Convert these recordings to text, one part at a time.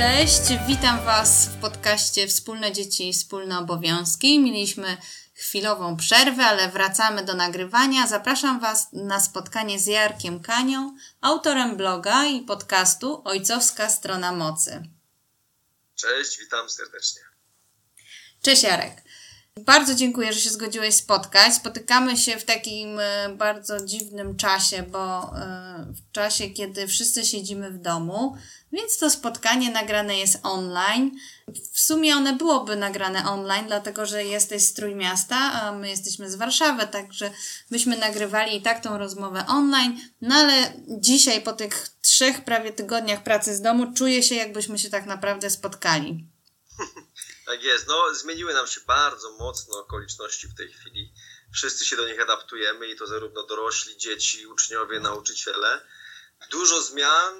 Cześć, witam Was w podcaście Wspólne Dzieci i Wspólne Obowiązki. Mieliśmy chwilową przerwę, ale wracamy do nagrywania. Zapraszam Was na spotkanie z Jarkiem Kanią, autorem bloga i podcastu Ojcowska Strona Mocy. Cześć, witam serdecznie. Cześć Jarek. Bardzo dziękuję, że się zgodziłeś spotkać. Spotykamy się w takim e, bardzo dziwnym czasie, bo e, w czasie, kiedy wszyscy siedzimy w domu, więc to spotkanie nagrane jest online. W sumie one byłoby nagrane online, dlatego że jesteś z Trójmiasta, a my jesteśmy z Warszawy, także byśmy nagrywali i tak tą rozmowę online. No ale dzisiaj, po tych trzech prawie tygodniach pracy z domu, czuję się, jakbyśmy się tak naprawdę spotkali. Tak jest. No, zmieniły nam się bardzo mocno okoliczności w tej chwili. Wszyscy się do nich adaptujemy i to zarówno dorośli, dzieci, uczniowie, nauczyciele. Dużo zmian,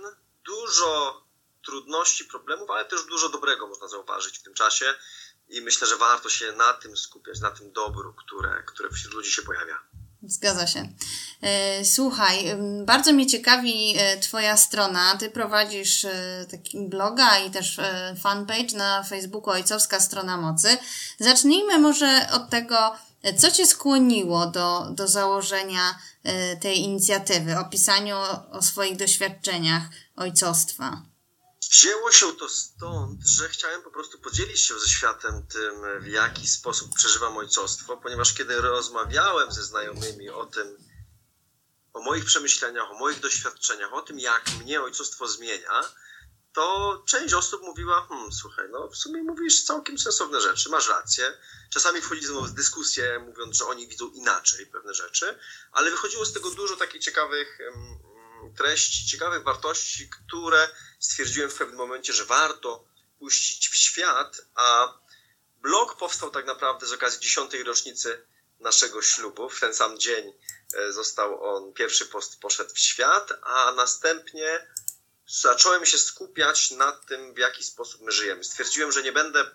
dużo trudności, problemów, ale też dużo dobrego można zauważyć w tym czasie i myślę, że warto się na tym skupiać, na tym dobru, które, które wśród ludzi się pojawia. Zgadza się. E, słuchaj, bardzo mnie ciekawi e, Twoja strona. Ty prowadzisz e, taki bloga i też fanpage na Facebooku Ojcowska Strona Mocy. Zacznijmy może od tego, co Cię skłoniło do, do założenia tej inicjatywy, o pisaniu o swoich doświadczeniach ojcostwa. Wzięło się to stąd, że chciałem po prostu podzielić się ze światem tym, w jaki sposób przeżywam ojcostwo, ponieważ kiedy rozmawiałem ze znajomymi o tym, o moich przemyśleniach, o moich doświadczeniach, o tym, jak mnie ojcostwo zmienia, to część osób mówiła, hmm, słuchaj, no w sumie mówisz całkiem sensowne rzeczy, masz rację. Czasami wchodzi ze mną w dyskusję, mówiąc, że oni widzą inaczej pewne rzeczy, ale wychodziło z tego dużo takich ciekawych treści, ciekawych wartości, które stwierdziłem w pewnym momencie, że warto puścić w świat, a blog powstał tak naprawdę z okazji dziesiątej rocznicy naszego ślubu. W ten sam dzień e, został on, pierwszy post poszedł w świat, a następnie zacząłem się skupiać na tym, w jaki sposób my żyjemy. Stwierdziłem, że nie będę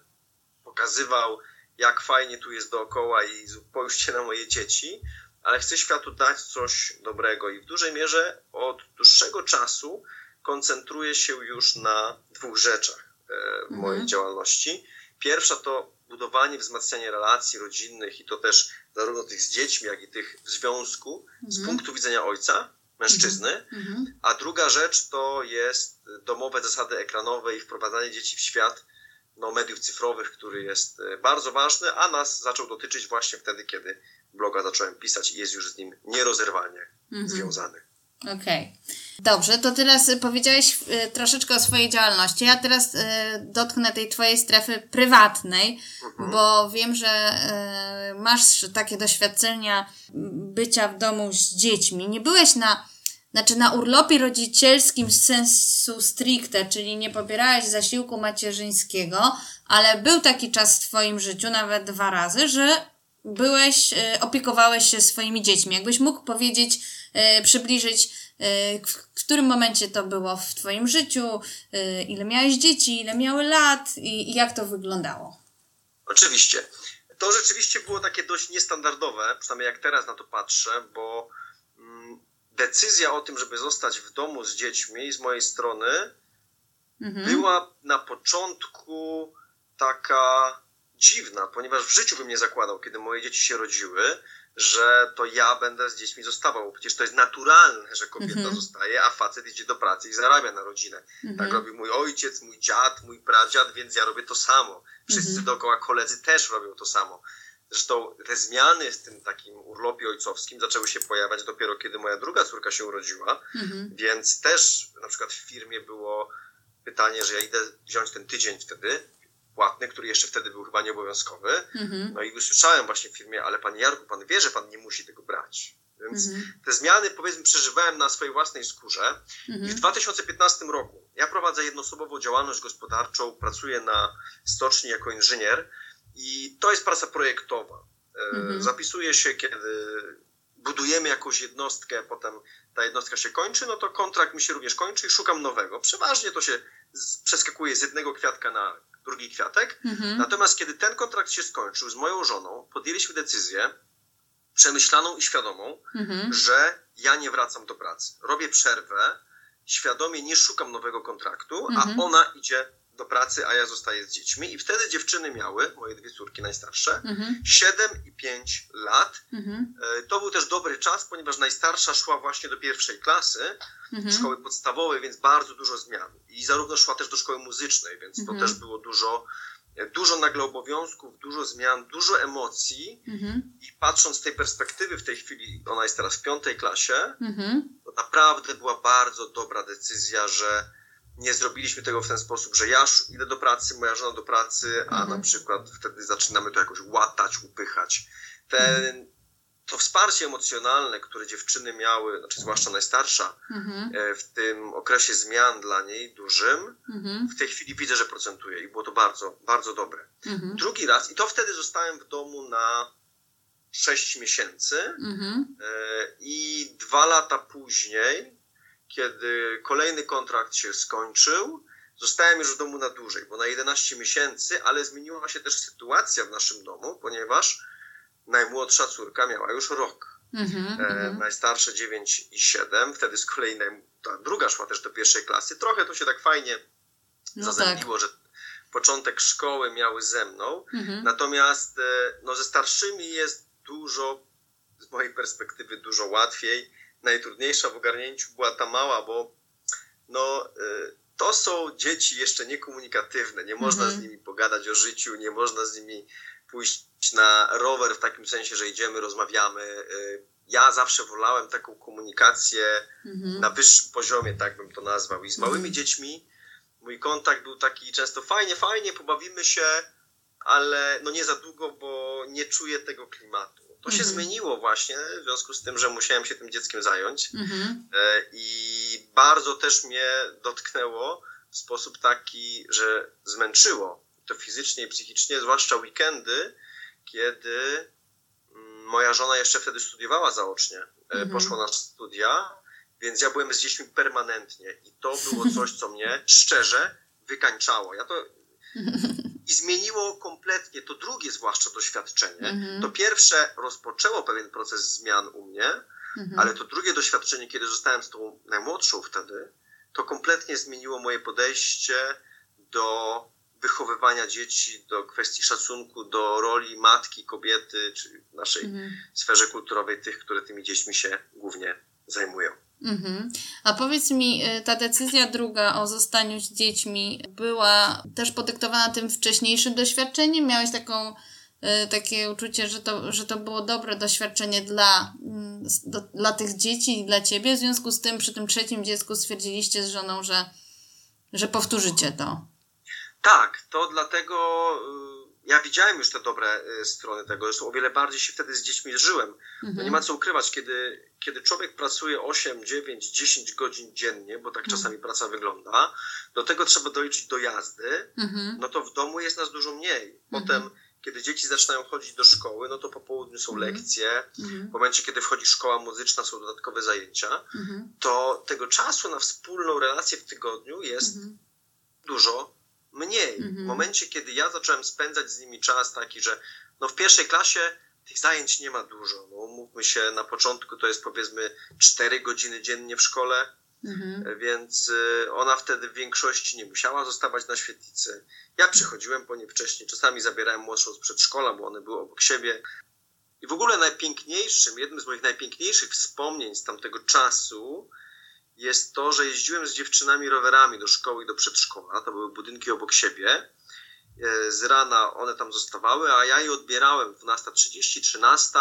pokazywał, jak fajnie tu jest dookoła i spojrzcie na moje dzieci, ale chcę światu dać coś dobrego i w dużej mierze od dłuższego czasu koncentruję się już na dwóch rzeczach e, w mojej mhm. działalności. Pierwsza to budowanie, wzmacnianie relacji rodzinnych i to też zarówno tych z dziećmi, jak i tych w związku mhm. z punktu widzenia ojca, mężczyzny. Mhm. mhm. A druga rzecz to jest domowe zasady ekranowe i wprowadzanie dzieci w świat no, mediów cyfrowych, który jest e, bardzo ważny, a nas zaczął dotyczyć właśnie wtedy, kiedy bloga zacząłem pisać i jest już z nim nierozerwalnie mhm. związany. Okej. Okay. Dobrze, to teraz powiedziałeś y, troszeczkę o swojej działalności. Ja teraz y, dotknę tej twojej strefy prywatnej, mhm. bo wiem, że y, masz takie doświadczenia bycia w domu z dziećmi. Nie byłeś na, znaczy na urlopie rodzicielskim sensu stricte, czyli nie pobierałeś zasiłku macierzyńskiego, ale był taki czas w twoim życiu, nawet dwa razy, że byłeś, e, opiekowałeś się swoimi dziećmi. Jakbyś mógł powiedzieć, e, przybliżyć, e, w którym momencie to było w Twoim życiu, ile miałeś dzieci, ile miały lat i, jak to wyglądało? Oczywiście. To rzeczywiście było takie dość niestandardowe, przynajmniej jak teraz na to patrzę, bo mm, decyzja o tym, żeby zostać w domu z dziećmi z mojej strony mhm. była na początku taka dziwna, ponieważ w życiu bym nie zakładał, kiedy moje dzieci się rodziły, że to ja będę z dziećmi zostawał. Przecież to jest naturalne, że kobieta mm -hmm. zostaje, a facet idzie do pracy i zarabia na rodzinę. Mm -hmm. Tak robi mój ojciec, mój dziad, mój pradziad, więc ja robię to samo. Wszyscy mm -hmm. dookoła koledzy też robią to samo. Zresztą te zmiany w tym takim urlopie ojcowskim zaczęły się pojawiać dopiero kiedy moja druga córka się urodziła, mhm. więc też na przykład w firmie było pytanie, że ja idę wziąć ten tydzień wtedy płatny, który jeszcze wtedy był chyba nieobowiązkowy. Mhm. No i usłyszałem właśnie w firmie, ale panie Jarku, pan wie, że pan nie musi tego brać. Więc Mhm. te zmiany, powiedzmy, przeżywałem na swojej własnej skórze. I w Mhm. 2015 roku ja prowadzę jednoosobową działalność gospodarczą, pracuję na stoczni jako inżynier i to jest praca projektowa. E, Mhm. Zapisuję się, kiedy budujemy jakąś jednostkę, potem ta jednostka się kończy, no to kontrakt mi się również kończy i szukam nowego. Przeważnie to się z- przeskakuje z jednego kwiatka na drugi kwiatek. Mhm. Natomiast kiedy ten kontrakt się skończył z moją żoną, podjęliśmy decyzję przemyślaną i świadomą, Mhm. że ja nie wracam do pracy. Robię przerwę, świadomie nie szukam nowego kontraktu, Mhm. a ona idzie do pracy, a ja zostaję z dziećmi. I wtedy dziewczyny miały, moje dwie córki najstarsze, Mhm. 7 i 5 lat. Mhm. E, To był też dobry czas, ponieważ najstarsza szła właśnie do pierwszej klasy Mhm. szkoły podstawowej, więc bardzo dużo zmian. I zarówno szła też do szkoły muzycznej, więc Mhm. to też było dużo, dużo nagle obowiązków, dużo zmian, dużo emocji. Mhm. I patrząc z tej perspektywy, w tej chwili ona jest teraz w piątej klasie, Mhm. to naprawdę była bardzo dobra decyzja, że nie zrobiliśmy tego w ten sposób, że ja idę do pracy, moja żona do pracy, a Mhm. na przykład wtedy zaczynamy to jakoś łatać, upychać. Ten, to wsparcie emocjonalne, które dziewczyny miały, znaczy zwłaszcza najstarsza, Mhm. e, w tym okresie zmian dla niej dużym, Mhm. w tej chwili widzę, że procentuje i było to bardzo, bardzo dobre. Mhm. Drugi raz, i to wtedy zostałem w domu na 6 miesięcy, Mhm. E, I dwa lata później, kiedy kolejny kontrakt się skończył, zostałem już w domu na dłużej, bo na 11 miesięcy, ale zmieniła się też sytuacja w naszym domu, ponieważ najmłodsza córka miała już rok. Mhm. E, Mhm. najstarsze 9 i 7, wtedy z kolei naj, ta druga szła też do pierwszej klasy. Trochę to się tak fajnie No tak. zazębiło, że początek szkoły miały ze mną. Mhm. Natomiast e, no, ze starszymi jest dużo, z mojej perspektywy, dużo łatwiej. Najtrudniejsza w ogarnięciu była ta mała, bo no, e, to są dzieci jeszcze niekomunikatywne. Nie można Mhm. z nimi pogadać o życiu, nie można z nimi pójść na rower w takim sensie, że idziemy, rozmawiamy. E, Ja zawsze wolałem taką komunikację Mhm. na wyższym poziomie, tak bym to nazwał. I z małymi Mhm. dziećmi mój kontakt był taki często fajnie, fajnie, pobawimy się, ale no nie za długo, bo nie czuję tego klimatu. To się Mhm. zmieniło właśnie w związku z tym, że musiałem się tym dzieckiem zająć Mhm. E, i bardzo też mnie dotknęło w sposób taki, że zmęczyło to fizycznie i psychicznie, zwłaszcza weekendy, kiedy mm, moja żona jeszcze wtedy studiowała zaocznie, e, Mhm. poszła na studia, więc ja byłem z dziećmi permanentnie i to było coś, co mnie szczerze wykańczało. Ja to i zmieniło kompletnie to drugie zwłaszcza doświadczenie. Mhm. To pierwsze rozpoczęło pewien proces zmian u mnie, Mhm. ale to drugie doświadczenie, kiedy zostałem z tą najmłodszą wtedy, to kompletnie zmieniło moje podejście do wychowywania dzieci, do kwestii szacunku, do roli matki, kobiety, czy w naszej Mhm. sferze kulturowej tych, które tymi dziećmi się głównie zajmują. Mhm. A powiedz mi, y, ta decyzja druga o zostaniu z dziećmi była też podyktowana tym wcześniejszym doświadczeniem? Miałeś taką, y, takie uczucie, że to, że to było dobre doświadczenie dla, mm, do, dla tych dzieci i dla ciebie? W związku z tym przy tym trzecim dziecku stwierdziliście z żoną, że, że powtórzycie to. Tak, to dlatego y, ja widziałem już te dobre strony tego, zresztą o wiele bardziej się wtedy z dziećmi żyłem. No Mhm. nie ma co ukrywać, kiedy, kiedy człowiek pracuje 8, 9, 10 godzin dziennie, bo tak Mhm. czasami praca wygląda, do tego trzeba doliczyć dojazdy, Mhm. no to w domu jest nas dużo mniej. Mhm. Potem, kiedy dzieci zaczynają chodzić do szkoły, no to po południu są Mhm. lekcje, Mhm. w momencie, kiedy wchodzi szkoła muzyczna, są dodatkowe zajęcia, Mhm. to tego czasu na wspólną relację w tygodniu jest Mhm. dużo mniej. Mhm. W momencie, kiedy ja zacząłem spędzać z nimi czas taki, że no w pierwszej klasie tych zajęć nie ma dużo. No, umówmy się, na początku to jest powiedzmy 4 godziny dziennie w szkole, Mhm. więc y, ona wtedy w większości nie musiała zostawać na świetlicy. Ja przychodziłem po nie wcześniej, czasami zabierałem młodszą z przedszkola, bo one były obok siebie. I w ogóle najpiękniejszym, jednym z moich najpiękniejszych wspomnień z tamtego czasu jest to, że jeździłem z dziewczynami rowerami do szkoły i do przedszkola. To były budynki obok siebie. E, Z rana one tam zostawały, a ja je odbierałem 12.30, 13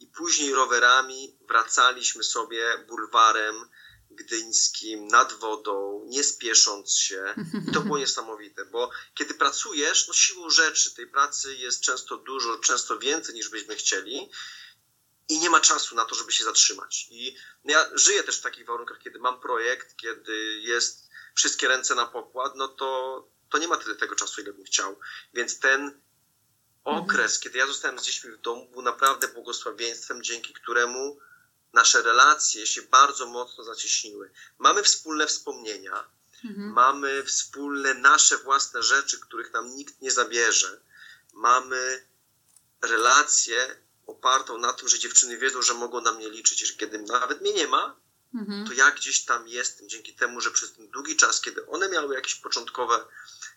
i później rowerami wracaliśmy sobie bulwarem gdyńskim, nad wodą, nie spiesząc się. I to było niesamowite, bo kiedy pracujesz, no siłą rzeczy tej pracy jest często dużo, często więcej niż byśmy chcieli i nie ma czasu na to, żeby się zatrzymać. I ja żyję też w takich warunkach, kiedy mam projekt, kiedy jest wszystkie ręce na pokład, no to, to nie ma tyle tego czasu, ile bym chciał. Więc ten okres, kiedy ja zostałem z dziećmi w domu, był naprawdę błogosławieństwem, dzięki któremu nasze relacje się bardzo mocno zacieśniły. Mamy wspólne wspomnienia, mhm. mamy wspólne nasze własne rzeczy, których nam nikt nie zabierze. Mamy relację opartą na tym, że dziewczyny wiedzą, że mogą na mnie liczyć, że kiedy nawet mnie nie ma, mhm. to ja gdzieś tam jestem, dzięki temu, że przez ten długi czas, kiedy one miały jakieś początkowe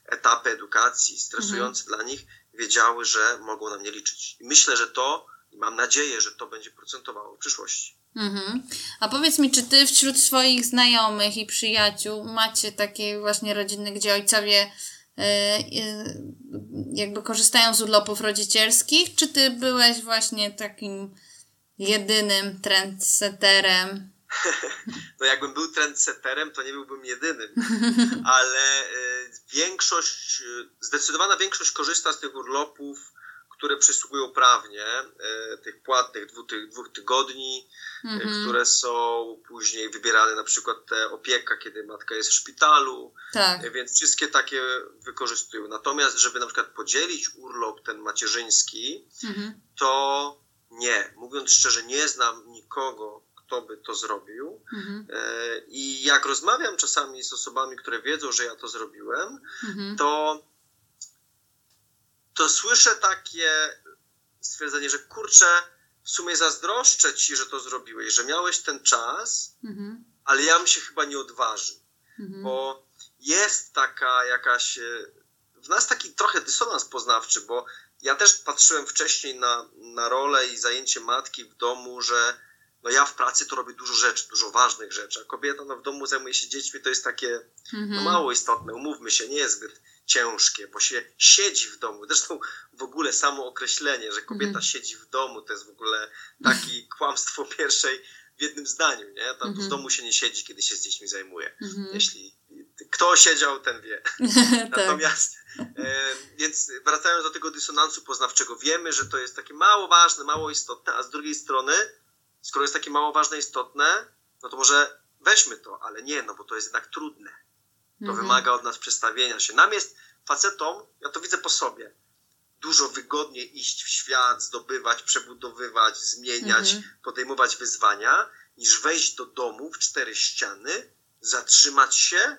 etapy edukacji stresujące mhm. dla nich, wiedziały, że mogą na mnie liczyć. I myślę, że to, i mam nadzieję, że to będzie procentowało w przyszłości. Mhm. A powiedz mi, czy ty wśród swoich znajomych i przyjaciół macie takie właśnie rodziny, gdzie ojcowie e, e, jakby korzystają z urlopów rodzicielskich, czy ty byłeś właśnie takim jedynym trendsetterem? No jakbym był trendsetterem, to nie byłbym jedynym, ale e, większość, zdecydowana większość korzysta z tych urlopów które przysługują prawnie, e, tych płatnych dwóch, tych dwóch tygodni, mm-hmm. które są później wybierane na przykład te opieka, kiedy matka jest w szpitalu, tak. Więc wszystkie takie wykorzystują. Natomiast, żeby na przykład podzielić urlop ten macierzyński, mm-hmm. to nie. Mówiąc szczerze, nie znam nikogo, kto by to zrobił. Mhm. I jak rozmawiam czasami z osobami, które wiedzą, że ja to zrobiłem, mhm. to to słyszę takie stwierdzenie, że kurczę, w sumie zazdroszczę ci, że to zrobiłeś, że miałeś ten czas, mhm. ale ja bym się chyba nie odważył, mhm. bo jest taka jakaś e, w nas taki trochę dysonans poznawczy, bo ja też patrzyłem wcześniej na, na rolę i zajęcie matki w domu, że no ja w pracy to robię dużo rzeczy, dużo ważnych rzeczy, a kobieta no w domu zajmuje się dziećmi, to jest takie mhm. no mało istotne, umówmy się, nie jest zbyt ciężkie, bo się siedzi w domu. Zresztą w ogóle samo określenie, że kobieta mm. siedzi w domu, to jest w ogóle taki kłamstwo pierwszej w jednym zdaniu, nie? Tam w domu się nie siedzi, kiedy się z dziećmi zajmuje. Jeśli kto siedział, ten wie. tak. Natomiast, e, więc wracając do tego dysonansu poznawczego, wiemy, że to jest takie mało ważne, mało istotne, a z drugiej strony, skoro jest takie mało ważne, istotne, no to może weźmy to, ale nie, no bo to jest jednak trudne to mhm. wymaga od nas przestawienia się. Nam jest facetom, ja to widzę po sobie, dużo wygodniej iść w świat, zdobywać, przebudowywać, zmieniać, mhm. podejmować wyzwania, niż wejść do domu w cztery ściany, zatrzymać się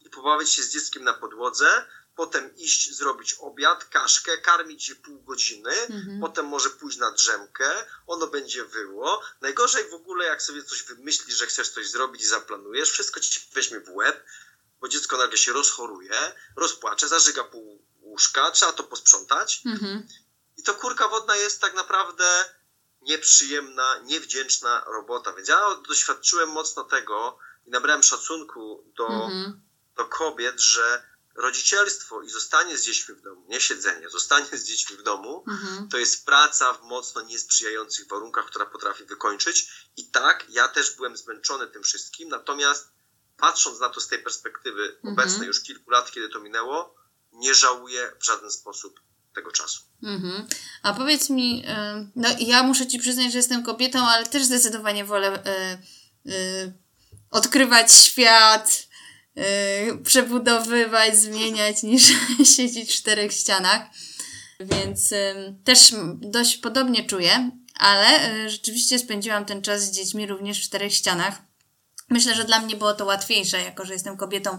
i pobawić się z dzieckiem na podłodze, potem iść zrobić obiad, kaszkę, karmić je pół godziny, mhm. potem może pójść na drzemkę, ono będzie wyło. Najgorzej w ogóle, jak sobie coś wymyślisz, że chcesz coś zrobić i zaplanujesz, wszystko ci weźmie w łeb, bo dziecko nagle się rozchoruje, rozpłacze, zażyga pół łóżka, trzeba to posprzątać. Mhm. I to kurka wodna jest tak naprawdę nieprzyjemna, niewdzięczna robota. Więc ja doświadczyłem mocno tego i nabrałem szacunku do, mhm. do kobiet, że rodzicielstwo i zostanie z dziećmi w domu, nie siedzenie, zostanie z dziećmi w domu, mhm. to jest praca w mocno niesprzyjających warunkach, która potrafi wykończyć. I tak, ja też byłem zmęczony tym wszystkim, natomiast patrząc na to z tej perspektywy mhm. obecnej już kilku lat, kiedy to minęło, nie żałuję w żaden sposób tego czasu. Mhm. A powiedz mi, no ja muszę ci przyznać, że jestem kobietą, ale też zdecydowanie wolę y, y, odkrywać świat, przebudowywać, zmieniać, niż siedzieć w czterech ścianach. Więc też dość podobnie czuję, ale rzeczywiście spędziłam ten czas z dziećmi również w czterech ścianach. Myślę, że dla mnie było to łatwiejsze, jako że jestem kobietą,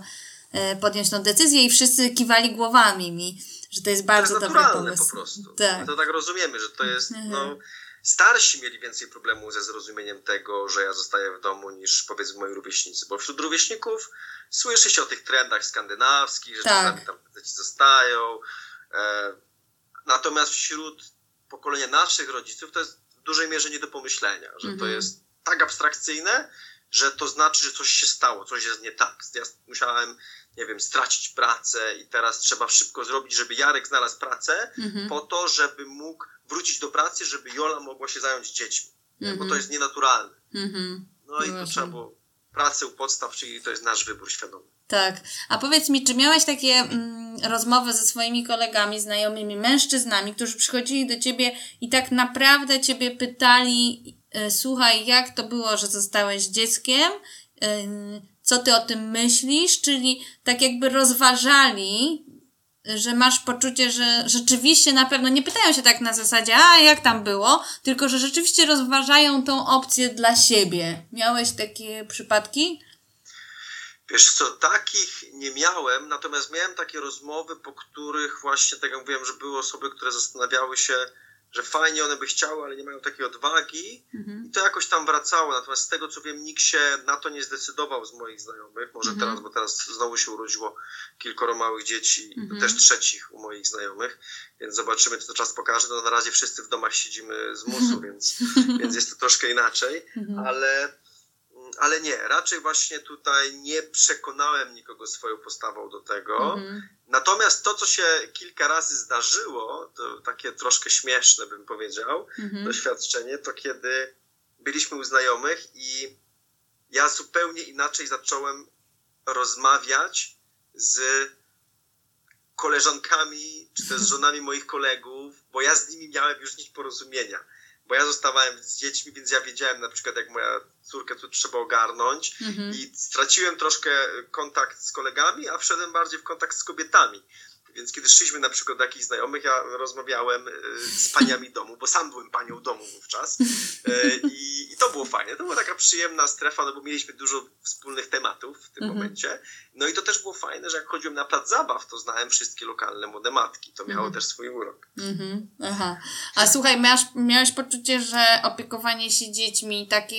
podjąć tą decyzję i wszyscy kiwali głowami mi, że to jest bardzo to jest dobry pomysł. po prostu. Tak. To tak rozumiemy, że to jest, mhm. no, starsi mieli więcej problemu ze zrozumieniem tego, że ja zostaję w domu niż powiedzmy moi rówieśnicy, bo wśród rówieśników słyszy się o tych trendach skandynawskich, że tak. czasami tam dzieci zostają, e, natomiast wśród pokolenia naszych rodziców to jest w dużej mierze nie do pomyślenia, że mhm. to jest tak abstrakcyjne, że to znaczy, że coś się stało, coś jest nie tak. Ja musiałem, nie wiem, stracić pracę i teraz trzeba szybko zrobić, żeby Jarek znalazł pracę, mhm. po to, żeby mógł wrócić do pracy, żeby Jola mogła się zająć dziećmi, mhm. bo to jest nienaturalne. Mhm. No i to trzeba było pracę u podstaw, czyli to jest nasz wybór świadomy. Tak. A powiedz mi, czy miałeś takie mm, rozmowy ze swoimi kolegami, znajomymi, mężczyznami, którzy przychodzili do ciebie i tak naprawdę ciebie pytali, y, słuchaj, jak to było, że zostałeś dzieckiem? Y, co ty o tym myślisz? Czyli tak jakby rozważali że masz poczucie, że rzeczywiście na pewno nie pytają się tak na zasadzie, a jak tam było, tylko że rzeczywiście rozważają tą opcję dla siebie. Miałeś takie przypadki? Wiesz co, takich nie miałem, natomiast miałem takie rozmowy, po których właśnie, tak jak mówiłem, że były osoby, które zastanawiały się, że fajnie one by chciały, ale nie mają takiej odwagi mhm. i to jakoś tam wracało. Natomiast z tego co wiem, nikt się na to nie zdecydował z moich znajomych. Może mhm. teraz, bo teraz znowu się urodziło kilkoro małych dzieci, mhm. też trzecich u moich znajomych, więc zobaczymy, co to czas pokaże. No na razie wszyscy w domach siedzimy z musu, więc, więc jest to troszkę inaczej, mhm. ale ale nie, raczej właśnie tutaj nie przekonałem nikogo swoją postawą do tego. Mhm. Natomiast to, co się kilka razy zdarzyło, to takie troszkę śmieszne bym powiedział, mhm. doświadczenie, to kiedy byliśmy u znajomych i ja zupełnie inaczej zacząłem rozmawiać z koleżankami, czy też z żonami moich kolegów, bo ja z nimi miałem już nić porozumienia bo ja zostawałem z dziećmi, więc ja wiedziałem na przykład, jak moja córkę tu trzeba ogarnąć mm-hmm. i straciłem troszkę kontakt z kolegami, a wszedłem bardziej w kontakt z kobietami. Więc kiedy szliśmy na przykład do jakichś znajomych, ja rozmawiałem e, z paniami domu, bo sam byłem panią domu wówczas. E, I, i to było fajne. To była taka przyjemna strefa, no bo mieliśmy dużo wspólnych tematów w tym mhm. momencie. No i to też było fajne, że jak chodziłem na plac zabaw, to znałem wszystkie lokalne młode matki. To miało mhm. też swój urok. Mhm. Aha. A słuchaj, miałeś, miałeś poczucie, że opiekowanie się dziećmi takie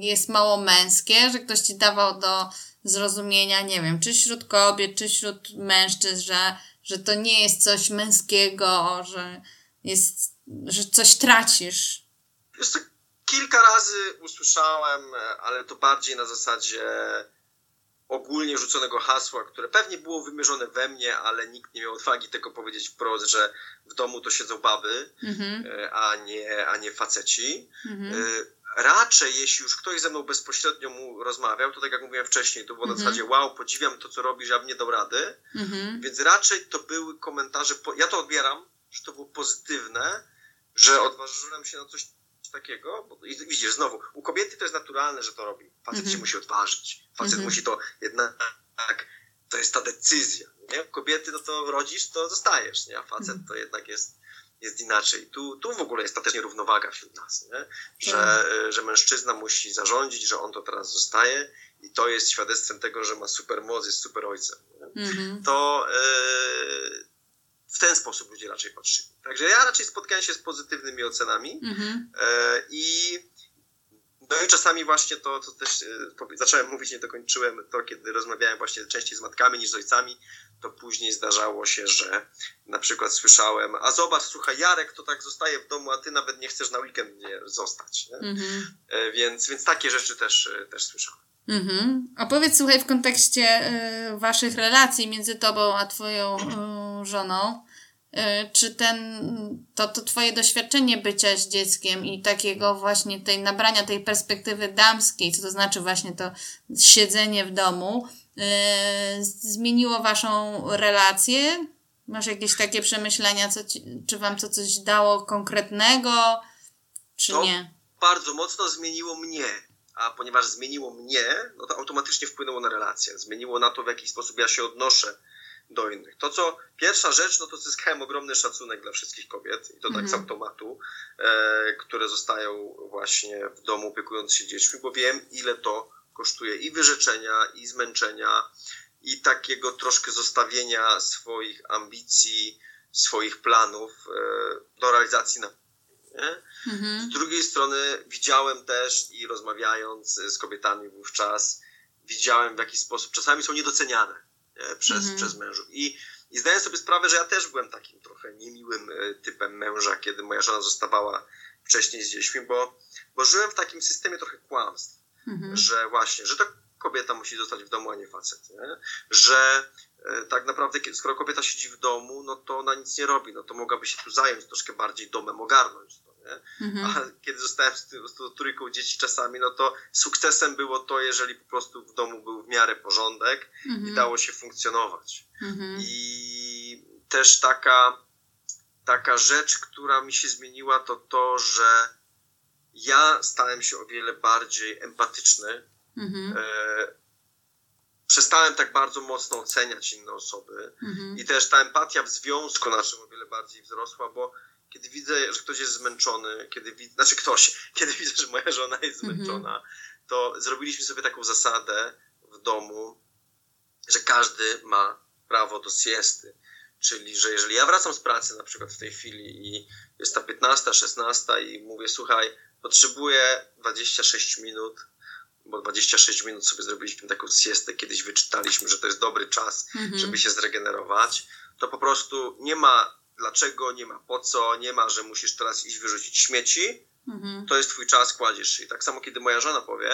jest mało męskie, że ktoś ci dawał do zrozumienia, nie wiem, czy wśród kobiet, czy wśród mężczyzn, że że to nie jest coś męskiego, że jest, że coś tracisz. Wiesz kilka razy usłyszałem, ale to bardziej na zasadzie ogólnie rzuconego hasła, które pewnie było wymierzone we mnie, ale nikt nie miał odwagi tego powiedzieć wprost, że w domu to siedzą baby, mm-hmm. a, nie, a nie faceci. Mm-hmm raczej jeśli już ktoś ze mną bezpośrednio mu rozmawiał, to tak jak mówiłem wcześniej, to było na mhm. zasadzie wow, podziwiam to, co robisz, ja bym nie dał rady. Mhm. Więc raczej to były komentarze, ja to odbieram, że to było pozytywne, że odważyłem się na coś takiego. Bo, I widzisz, znowu, u kobiety to jest naturalne, że to robi. Facet mhm. się musi odważyć. Facet musi to jednak, to jest ta decyzja. Nie? Kobiety, no to rodzisz, to zostajesz, nie? A facet to jednak jest jest inaczej. Tu, tu w ogóle jest ta też nierównowaga wśród nas, nie? Że, tak. że mężczyzna musi zarządzić, że on to teraz zostaje i to jest świadectwem tego, że ma super moc, jest super ojcem. Mhm. To e, w ten sposób ludzie raczej patrzyli. Także ja raczej spotkałem się z pozytywnymi ocenami mhm. e, i no i czasami właśnie to, to też e, zacząłem mówić, nie dokończyłem to, kiedy rozmawiałem właśnie częściej z matkami niż z ojcami, to później zdarzało się, że na przykład słyszałem, a zobacz, słuchaj, Jarek to tak zostaje w domu, a ty nawet nie chcesz na weekend nie zostać. Nie? Mm-hmm. Więc, więc takie rzeczy też, e, też słyszałem. Mm-hmm. A powiedz, słuchaj, w kontekście y, waszych relacji między tobą a twoją y, żoną, czy ten, to, to twoje doświadczenie bycia z dzieckiem i takiego właśnie tej nabrania tej perspektywy damskiej, co to znaczy właśnie to siedzenie w domu, Yy, zmieniło waszą relację? Masz jakieś takie przemyślenia, co ci, czy wam to coś dało konkretnego, czy to nie? Bardzo mocno zmieniło mnie, a ponieważ zmieniło mnie, no to automatycznie wpłynęło na relację. Zmieniło na to, w jaki sposób ja się odnoszę do innych. To, co pierwsza rzecz, no to zyskałem ogromny szacunek dla wszystkich kobiet, i to tak z mhm. automatu, e, które zostają właśnie w domu opiekując się dziećmi, bo wiem, ile to kosztuje i wyrzeczenia, i zmęczenia, i takiego troszkę zostawienia swoich ambicji, swoich planów e, do realizacji na mhm. Z drugiej strony widziałem też i rozmawiając z kobietami wówczas, widziałem w jaki sposób czasami są niedoceniane nie? Przez, mhm. przez mężów. I, I zdaję sobie sprawę, że ja też byłem takim trochę niemiłym e, typem męża, kiedy moja żona zostawała wcześniej z dziećmi, bo, bo żyłem w takim systemie trochę kłamstw mhm. że właśnie, że to kobieta musi zostać w domu, a nie facet. Nie? Że e, tak naprawdę, skoro kobieta siedzi w domu, no to ona nic nie robi, no to mogłaby się tu zająć, troszkę bardziej domem ogarnąć. To, Mhm. A kiedy zostałem z, z tą trójką dzieci czasami, no to sukcesem było to, jeżeli po prostu w domu był w miarę porządek mhm. i dało się funkcjonować. Mhm. I też taka, taka rzecz, która mi się zmieniła, to to, że ja stałem się o wiele bardziej empatyczny. Mhm. E, przestałem tak bardzo mocno oceniać inne osoby mhm. i też ta empatia w związku naszym o wiele bardziej wzrosła, bo kiedy widzę, że ktoś jest zmęczony, kiedy widzę, znaczy ktoś, kiedy widzę, że moja żona jest mhm. zmęczona, to zrobiliśmy sobie taką zasadę w domu, że każdy ma prawo do siesty. Czyli, że jeżeli ja wracam z pracy na przykład w tej chwili i jest ta 15, 16 i mówię, słuchaj, potrzebuję 26 minut, bo 26 minut sobie zrobiliśmy taką siestę, kiedyś wyczytaliśmy, że to jest dobry czas, mhm. żeby się zregenerować, to po prostu nie ma dlaczego, nie ma po co, nie ma, że musisz teraz iść wyrzucić śmieci. Mhm. To jest twój czas, kładziesz. I tak samo, kiedy moja żona powie,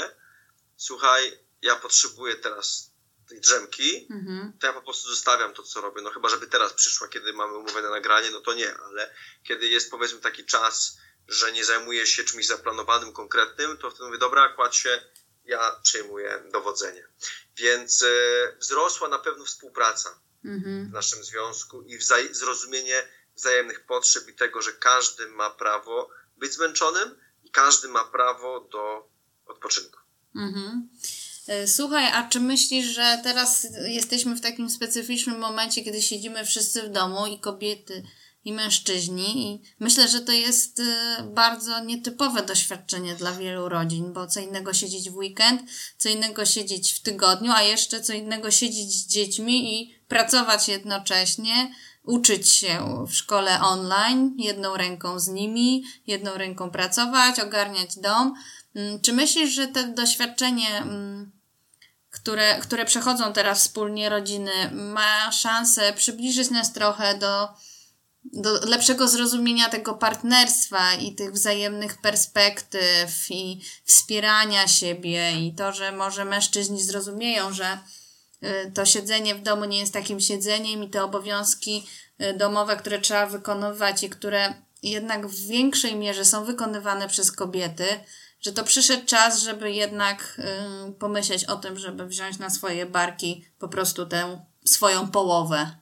słuchaj, ja potrzebuję teraz tej drzemki, mhm. to ja po prostu zostawiam to, co robię. No chyba, żeby teraz przyszła, kiedy mamy umowę na nagranie, no to nie, ale kiedy jest powiedzmy taki czas, że nie zajmuję się czymś zaplanowanym, konkretnym, to wtedy mówię, dobra, kładź się, ja przejmuję dowodzenie. Więc y, wzrosła na pewno współpraca mhm. w naszym związku i zrozumienie wzajemnych potrzeb i tego, że każdy ma prawo być zmęczonym i każdy ma prawo do odpoczynku. Mhm. E, słuchaj, a czy myślisz, że teraz jesteśmy w takim specyficznym momencie, kiedy siedzimy wszyscy w domu i kobiety i mężczyźni. I myślę, że to jest y, bardzo nietypowe doświadczenie dla wielu rodzin, bo co innego siedzieć w weekend, co innego siedzieć w tygodniu, a jeszcze co innego siedzieć z dziećmi i pracować jednocześnie, uczyć się w szkole online, jedną ręką z nimi, jedną ręką pracować, ogarniać dom. Mm, czy myślisz, że to doświadczenie, mm, które, które przechodzą teraz wspólnie rodziny, ma szansę przybliżyć nas trochę do do lepszego zrozumienia tego partnerstwa i tych wzajemnych perspektyw i wspierania siebie i to, że może mężczyźni zrozumieją, że to siedzenie w domu nie jest takim siedzeniem i te obowiązki y, domowe, które trzeba wykonywać i które jednak w większej mierze są wykonywane przez kobiety, że to przyszedł czas, żeby jednak y, pomyśleć o tym, żeby wziąć na swoje barki po prostu tę swoją połowę.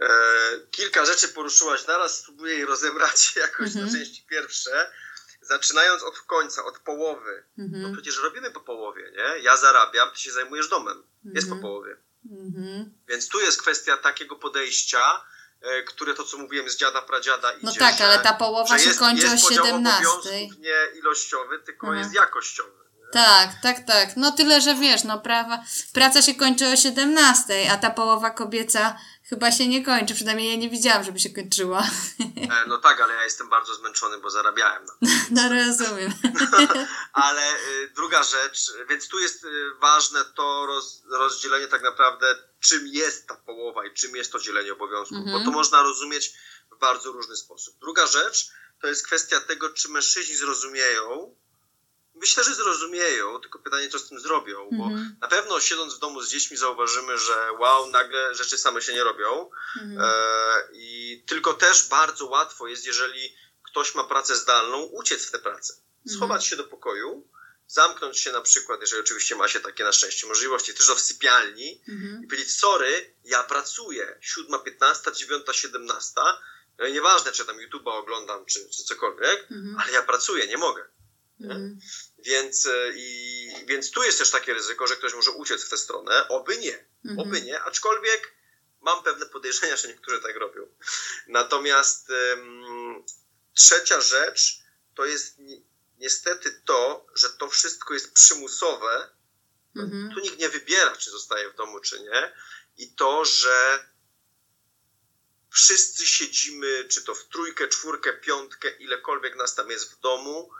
E, kilka rzeczy poruszyłaś naraz, spróbuję je rozebrać jakoś mhm. na części pierwsze. Zaczynając od końca, od połowy. Mhm. No przecież robimy po połowie, nie? Ja zarabiam, ty się zajmujesz domem. Jest po mhm. połowie. Mhm. Więc tu jest kwestia takiego podejścia, e, które to, co mówiłem z dziada, pradziada idzie, No tak, ale ta połowa się jest, kończy o 17. nie ilościowy, tylko mhm. jest jakościowy. Tak, tak, tak. No tyle, że wiesz, no prawa, praca się kończy o 17, a ta połowa kobieca chyba się nie kończy. Przynajmniej ja nie widziałam, żeby się kończyła. E, no tak, ale ja jestem bardzo zmęczony, bo zarabiałem na No rozumiem. ale y, druga rzecz, więc tu jest y, ważne to roz, rozdzielenie tak naprawdę, czym jest ta połowa i czym jest to dzielenie obowiązków, mhm. bo to można rozumieć w bardzo różny sposób. Druga rzecz to jest kwestia tego, czy mężczyźni zrozumieją, myślę, że zrozumieją, tylko pytanie, co z tym zrobią, bo mhm. na pewno siedząc w domu z dziećmi zauważymy, że wow, nagle rzeczy same się nie robią mhm. e, i tylko też bardzo łatwo jest, jeżeli ktoś ma pracę zdalną, uciec w tę pracę, mhm. schować się do pokoju, zamknąć się na przykład, jeżeli oczywiście ma się takie na szczęście możliwości, też w sypialni mhm. i powiedzieć, sorry, ja pracuję, 7.15, 9.17, no i nieważne, czy tam YouTube'a oglądam, czy, czy cokolwiek, mhm. ale ja pracuję, nie mogę. Mm. Więc, e, i, więc tu jest też takie ryzyko, że ktoś może uciec w tę stronę. Oby nie. Mm -hmm. Oby nie, aczkolwiek mam pewne podejrzenia, że niektórzy tak robią. Natomiast um, trzecia rzecz to jest ni niestety to, że to wszystko jest przymusowe. Mm -hmm. Tu nikt nie wybiera, czy zostaje w domu, czy nie. I to, że wszyscy siedzimy, czy to w trójkę, czwórkę, piątkę, ilekolwiek nas tam jest w domu,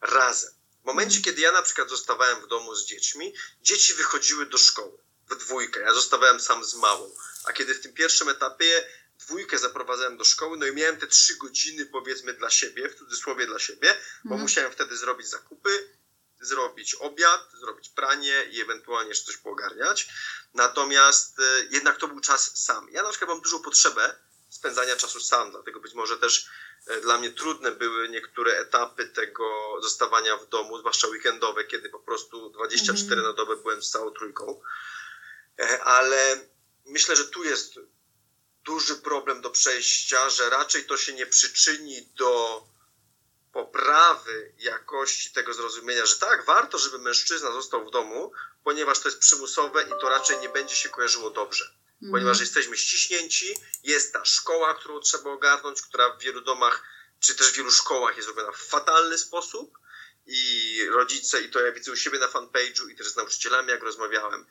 razem. W momencie, kiedy ja na przykład zostawałem w domu z dziećmi, dzieci wychodziły do szkoły w dwójkę. Ja zostawałem sam z małą. A kiedy w tym pierwszym etapie dwójkę zaprowadzałem do szkoły, no i miałem te trzy godziny powiedzmy dla siebie, w cudzysłowie dla siebie, bo mhm. musiałem wtedy zrobić zakupy, zrobić obiad, zrobić pranie i ewentualnie jeszcze coś poogarniać. Natomiast e, jednak to był czas sam. Ja na przykład mam dużą potrzebę spędzania czasu sam. Dlatego być może też e, dla mnie trudne były niektóre etapy tego zostawania w domu, zwłaszcza weekendowe, kiedy po prostu 24 mm. na dobę byłem z całą trójką. E, ale myślę, że tu jest duży problem do przejścia, że raczej to się nie przyczyni do poprawy jakości tego zrozumienia, że tak, warto, żeby mężczyzna został w domu, ponieważ to jest przymusowe i to raczej nie będzie się kojarzyło dobrze. Mm. Ponieważ jesteśmy ściśnięci, jest ta szkoła, którą trzeba ogarnąć, która w wielu domach, czy też w wielu szkołach jest robiona w fatalny sposób i rodzice, i to ja widzę u siebie na fanpage'u i też z nauczycielami, jak rozmawiałem,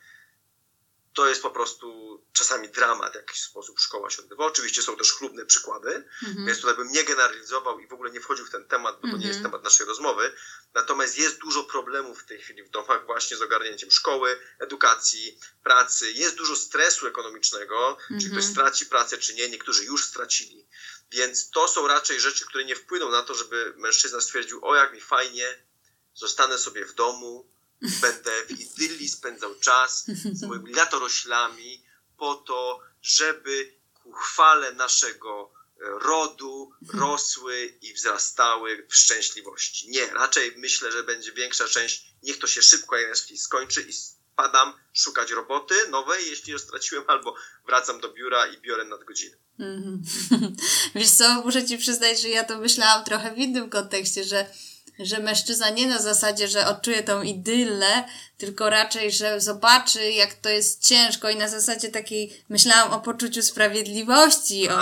to jest po prostu czasami dramat, w jakiś sposób szkoła się odbywa. Oczywiście są też chlubne przykłady, mm-hmm. więc tutaj bym nie generalizował i w ogóle nie wchodził w ten temat, bo mm-hmm. to nie jest mhm. temat naszej rozmowy. Natomiast jest dużo problemów w tej chwili w domach właśnie z ogarnięciem szkoły, edukacji, pracy. Jest dużo stresu ekonomicznego, mm-hmm. czy ktoś mhm. straci pracę, czy nie. Niektórzy już stracili. Więc to są raczej rzeczy, które nie wpłyną na to, żeby mężczyzna stwierdził, o jak mi fajnie, zostanę sobie w domu, Będę w idylii spędzał czas z moimi latoroślami po to, żeby ku chwale naszego e, rodu rosły i wzrastały w szczęśliwości. Nie, raczej myślę, że będzie większa część, niech to się szybko jeśli skończy i spadam szukać roboty nowej, jeśli ją straciłem, albo wracam do biura i biorę nadgodziny. Mm -hmm. Wiesz co, muszę Ci przyznać, że ja to myślałam trochę w innym kontekście, że że mężczyzna nie na zasadzie, że odczuje tą idylę, tylko raczej, że zobaczy, jak to jest ciężko i na zasadzie takiej, myślałam o poczuciu sprawiedliwości, o,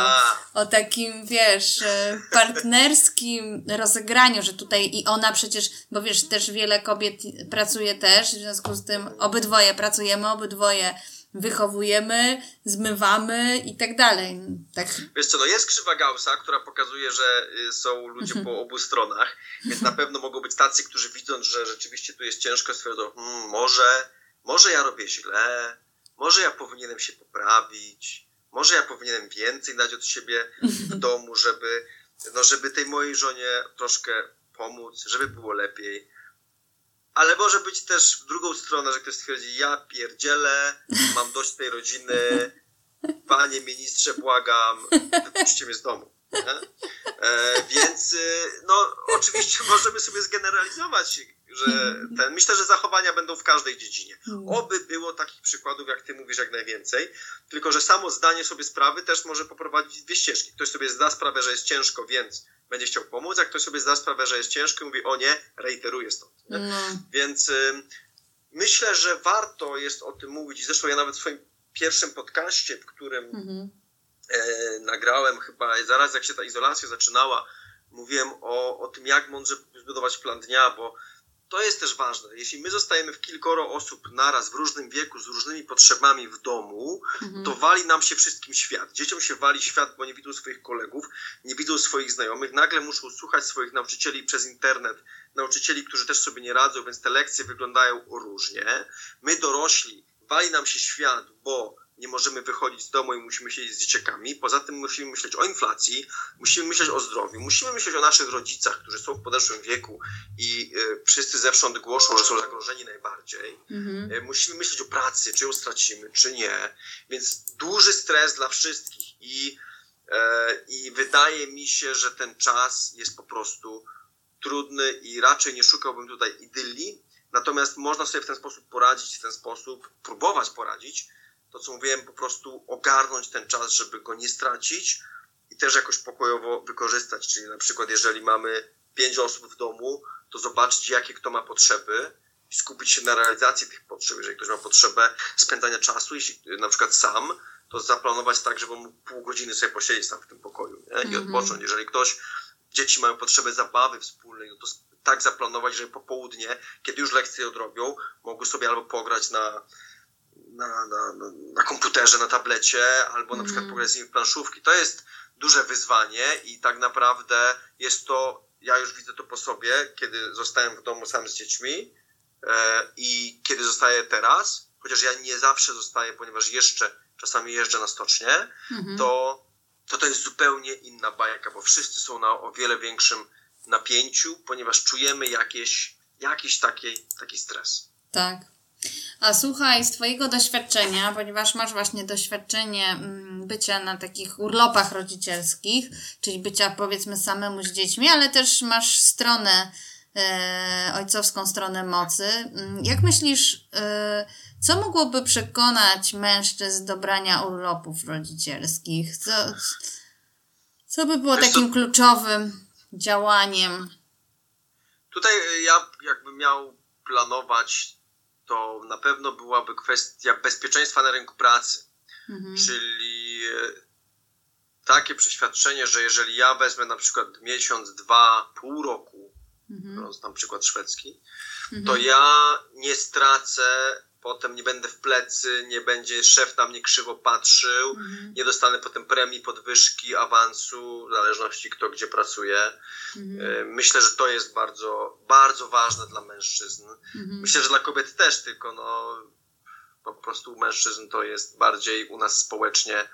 o takim, wiesz, e, partnerskim rozegraniu, że tutaj i ona przecież, bo wiesz, też wiele kobiet pracuje też, w związku z tym obydwoje pracujemy, obydwoje wychowujemy, zmywamy i tak dalej. Tak. Wiesz co, no jest krzywa Gaussa, która pokazuje, że y, są ludzie mhm. po obu stronach, więc na pewno mogą być tacy, którzy widząc, że rzeczywiście tu jest ciężko, stwierdzą, hmm, może, może ja robię źle, może ja powinienem się poprawić, może ja powinienem więcej dać od siebie w domu, żeby, no, żeby tej mojej żonie troszkę pomóc, żeby było lepiej. Ale może być też w drugą stronę, że ktoś stwierdzi, ja pierdzielę, mam dość tej rodziny, panie ministrze, błagam, wypuśćcie mnie z domu. E, więc y, no, oczywiście możemy sobie zgeneralizować, że ten, myślę, że zachowania będą w każdej dziedzinie. Mm. Oby było takich przykładów, jak ty mówisz, jak najwięcej, tylko że samo zdanie sobie sprawy też może poprowadzić dwie ścieżki. Ktoś sobie zda sprawę, że jest ciężko, więc będzie chciał pomóc, jak ktoś sobie zda sprawę, że jest ciężko i mówi, o nie, reiteruje stąd. No. Więc y, myślę, że warto jest o tym mówić. Zresztą ja nawet w swoim pierwszym podcaście, w którym mhm. e, nagrałem chyba zaraz jak się ta izolacja zaczynała, mówiłem o, o tym, jak mądrze zbudować plan dnia, bo to jest też ważne. Jeśli my zostajemy w kilkoro osób naraz w różnym wieku, z różnymi potrzebami w domu, mhm. to wali nam się wszystkim świat. Dzieciom się wali świat, bo nie widzą swoich kolegów, nie widzą swoich znajomych, nagle muszą słuchać swoich nauczycieli przez internet, nauczycieli, którzy też sobie nie radzą, więc te lekcje wyglądają różnie. My dorośli, wali nam się świat, bo nie możemy wychodzić z domu i musimy siedzieć z dzieciakami. Poza tym musimy myśleć o inflacji, musimy myśleć o zdrowiu, musimy myśleć o naszych rodzicach, którzy są w podeszłym wieku i y, wszyscy zewsząd głoszą, że są zagrożeni najbardziej. Mhm. Y, musimy myśleć o pracy, czy ją stracimy, czy nie. Więc duży stres dla wszystkich i, y, i wydaje mi się, że ten czas jest po prostu trudny i raczej nie szukałbym tutaj idylii, natomiast można sobie w ten sposób poradzić, w ten sposób próbować poradzić, to co mówiłem, po prostu ogarnąć ten czas, żeby go nie stracić i też jakoś pokojowo wykorzystać. Czyli na przykład, jeżeli mamy pięć osób w domu, to zobaczyć, jakie kto ma potrzeby i skupić się na realizacji tych potrzeb. Jeżeli ktoś ma potrzebę spędzania czasu, jeśli na przykład sam, to zaplanować tak, żeby mógł pół godziny sobie posiedzieć tam w tym pokoju nie? i mm -hmm. odpocząć. Jeżeli ktoś, dzieci mają potrzebę zabawy wspólnej, no to tak zaplanować, żeby po południe, kiedy już lekcje odrobią, mogły sobie albo pograć na na, na, na komputerze, na tablecie, albo na przykład mhm. pograć z nimi w planszówki. To jest duże wyzwanie i tak naprawdę jest to, ja już widzę to po sobie, kiedy zostałem w domu sam z dziećmi e, i kiedy zostaję teraz, chociaż ja nie zawsze zostaję, ponieważ jeszcze czasami jeżdżę na stocznie, mhm. to, to to jest zupełnie inna bajka, bo wszyscy są na o wiele większym napięciu, ponieważ czujemy jakieś, jakiś taki, taki stres. Tak. A słuchaj, z Twojego doświadczenia, ponieważ masz właśnie doświadczenie mm, bycia na takich urlopach rodzicielskich, czyli bycia powiedzmy samemu z dziećmi, ale też masz stronę, e, ojcowską stronę mocy. Mm, jak myślisz, e, co mogłoby przekonać mężczyzn do brania urlopów rodzicielskich? Co, co by było takim kluczowym działaniem? Tutaj e, ja jakbym miał planować, to na pewno byłaby kwestia bezpieczeństwa na rynku pracy. Mhm. Czyli e, takie przeświadczenie, że jeżeli ja wezmę na przykład miesiąc, dwa, pół roku, mhm. biorąc tam przykład szwedzki, mhm. to ja nie stracę potem nie będę w plecy, nie będzie szef na mnie krzywo patrzył, mhm. nie dostanę potem premii, podwyżki, awansu, w zależności kto gdzie pracuje. Mhm. E, myślę, że to jest bardzo, bardzo ważne dla mężczyzn. Mhm. Myślę, że dla kobiet też, tylko no, po prostu u mężczyzn to jest bardziej u nas społecznie